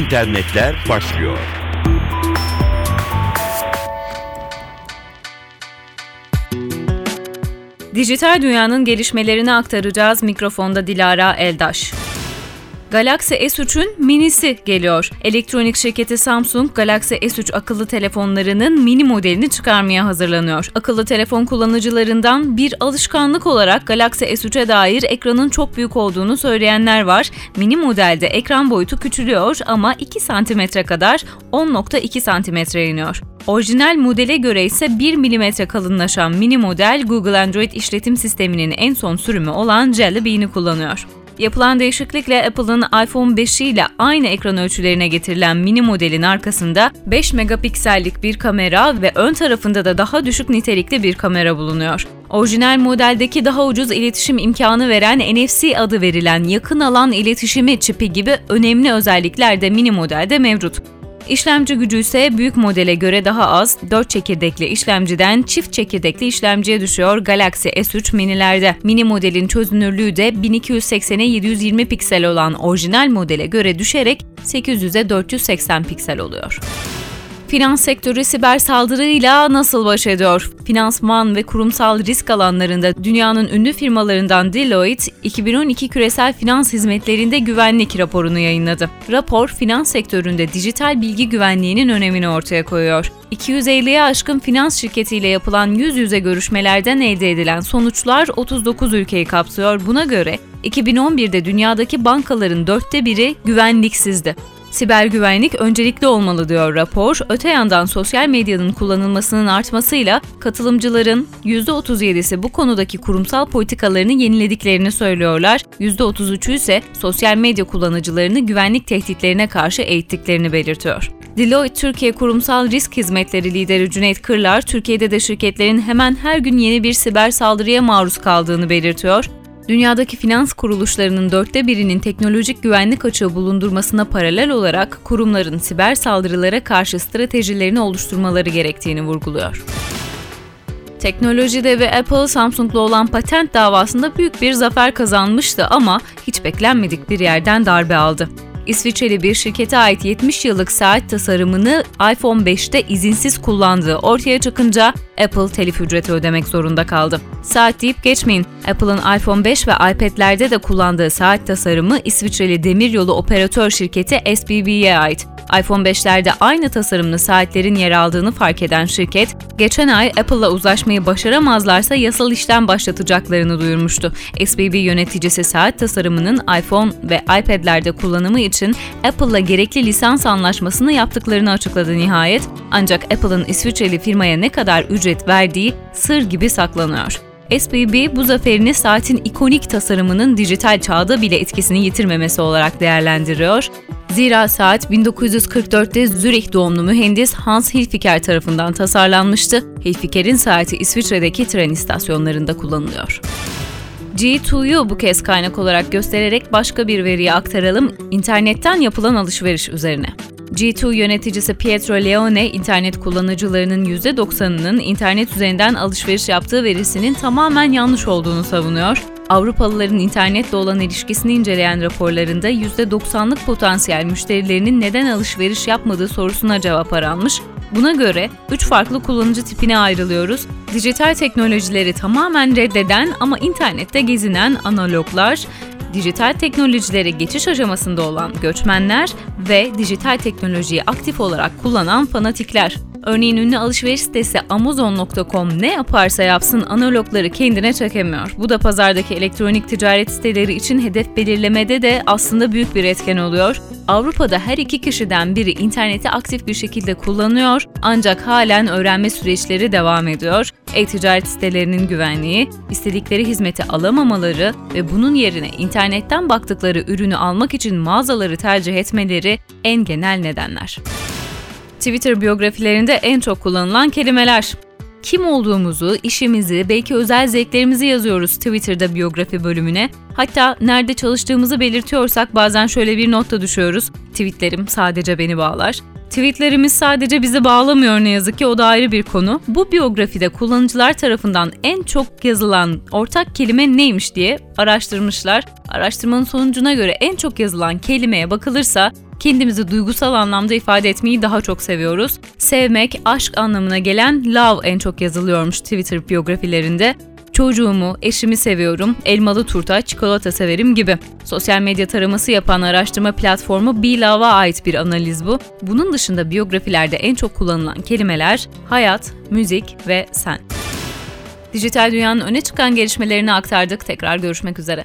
internetler başlıyor. Dijital dünyanın gelişmelerini aktaracağız. Mikrofonda Dilara Eldaş. Galaxy S3'ün minisi geliyor. Elektronik şirketi Samsung, Galaxy S3 akıllı telefonlarının mini modelini çıkarmaya hazırlanıyor. Akıllı telefon kullanıcılarından bir alışkanlık olarak Galaxy S3'e dair ekranın çok büyük olduğunu söyleyenler var. Mini modelde ekran boyutu küçülüyor ama 2 cm kadar 10.2 cm iniyor. Orijinal modele göre ise 1 mm kalınlaşan mini model Google Android işletim sisteminin en son sürümü olan Jelly Bean'i kullanıyor. Yapılan değişiklikle Apple'ın iPhone 5 ile aynı ekran ölçülerine getirilen mini modelin arkasında 5 megapiksellik bir kamera ve ön tarafında da daha düşük nitelikli bir kamera bulunuyor. Orijinal modeldeki daha ucuz iletişim imkanı veren NFC adı verilen yakın alan iletişimi çipi gibi önemli özellikler de mini modelde mevcut. İşlemci gücü ise büyük modele göre daha az, 4 çekirdekli işlemciden çift çekirdekli işlemciye düşüyor Galaxy S3 minilerde. Mini modelin çözünürlüğü de 1280'e 720 piksel olan orijinal modele göre düşerek 800'e 480 piksel oluyor. Finans sektörü siber saldırıyla nasıl baş ediyor? Finansman ve kurumsal risk alanlarında dünyanın ünlü firmalarından Deloitte, 2012 küresel finans hizmetlerinde güvenlik raporunu yayınladı. Rapor, finans sektöründe dijital bilgi güvenliğinin önemini ortaya koyuyor. 250'ye aşkın finans şirketiyle yapılan yüz yüze görüşmelerden elde edilen sonuçlar 39 ülkeyi kapsıyor. Buna göre 2011'de dünyadaki bankaların dörtte biri güvenliksizdi. Siber güvenlik öncelikli olmalı diyor rapor. Öte yandan sosyal medyanın kullanılmasının artmasıyla katılımcıların %37'si bu konudaki kurumsal politikalarını yenilediklerini söylüyorlar. %33'ü ise sosyal medya kullanıcılarını güvenlik tehditlerine karşı eğittiklerini belirtiyor. Deloitte Türkiye Kurumsal Risk Hizmetleri lideri Cüneyt Kırlar, Türkiye'de de şirketlerin hemen her gün yeni bir siber saldırıya maruz kaldığını belirtiyor. Dünyadaki finans kuruluşlarının dörtte birinin teknolojik güvenlik açığı bulundurmasına paralel olarak kurumların siber saldırılara karşı stratejilerini oluşturmaları gerektiğini vurguluyor. Teknolojide ve Apple Samsung'la olan patent davasında büyük bir zafer kazanmıştı ama hiç beklenmedik bir yerden darbe aldı. İsviçreli bir şirkete ait 70 yıllık saat tasarımını iPhone 5'te izinsiz kullandığı ortaya çıkınca Apple telif ücreti ödemek zorunda kaldı. Saat deyip geçmeyin. Apple'ın iPhone 5 ve iPad'lerde de kullandığı saat tasarımı İsviçreli demiryolu operatör şirketi SBB'ye ait iPhone 5'lerde aynı tasarımlı saatlerin yer aldığını fark eden şirket, geçen ay Apple'la uzlaşmayı başaramazlarsa yasal işlem başlatacaklarını duyurmuştu. SBB yöneticisi saat tasarımının iPhone ve iPad'lerde kullanımı için Apple'la gerekli lisans anlaşmasını yaptıklarını açıkladı nihayet. Ancak Apple'ın İsviçreli firmaya ne kadar ücret verdiği sır gibi saklanıyor. SBB bu zaferini saatin ikonik tasarımının dijital çağda bile etkisini yitirmemesi olarak değerlendiriyor. Zira saat 1944'te Zürih doğumlu mühendis Hans Hilfiger tarafından tasarlanmıştı. Hilfiger'in saati İsviçre'deki tren istasyonlarında kullanılıyor. G2'yu bu kez kaynak olarak göstererek başka bir veriyi aktaralım, internetten yapılan alışveriş üzerine. G2 yöneticisi Pietro Leone, internet kullanıcılarının %90'ının internet üzerinden alışveriş yaptığı verisinin tamamen yanlış olduğunu savunuyor. Avrupalıların internetle olan ilişkisini inceleyen raporlarında %90'lık potansiyel müşterilerinin neden alışveriş yapmadığı sorusuna cevap aranmış. Buna göre 3 farklı kullanıcı tipine ayrılıyoruz. Dijital teknolojileri tamamen reddeden ama internette gezinen analoglar, dijital teknolojilere geçiş aşamasında olan göçmenler ve dijital teknolojiyi aktif olarak kullanan fanatikler. Örneğin ünlü alışveriş sitesi Amazon.com ne yaparsa yapsın analogları kendine çekemiyor. Bu da pazardaki elektronik ticaret siteleri için hedef belirlemede de aslında büyük bir etken oluyor. Avrupa'da her iki kişiden biri interneti aktif bir şekilde kullanıyor ancak halen öğrenme süreçleri devam ediyor. E-ticaret sitelerinin güvenliği, istedikleri hizmeti alamamaları ve bunun yerine internetten baktıkları ürünü almak için mağazaları tercih etmeleri en genel nedenler. Twitter biyografilerinde en çok kullanılan kelimeler. Kim olduğumuzu, işimizi, belki özel zevklerimizi yazıyoruz Twitter'da biyografi bölümüne. Hatta nerede çalıştığımızı belirtiyorsak bazen şöyle bir notta düşüyoruz. Tweetlerim sadece beni bağlar. Tweetlerimiz sadece bizi bağlamıyor ne yazık ki o da ayrı bir konu. Bu biyografide kullanıcılar tarafından en çok yazılan ortak kelime neymiş diye araştırmışlar. Araştırmanın sonucuna göre en çok yazılan kelimeye bakılırsa kendimizi duygusal anlamda ifade etmeyi daha çok seviyoruz. Sevmek, aşk anlamına gelen love en çok yazılıyormuş Twitter biyografilerinde. Çocuğumu, eşimi seviyorum, elmalı turta, çikolata severim gibi. Sosyal medya taraması yapan araştırma platformu BeLove'a ait bir analiz bu. Bunun dışında biyografilerde en çok kullanılan kelimeler hayat, müzik ve sen. Dijital dünyanın öne çıkan gelişmelerini aktardık. Tekrar görüşmek üzere.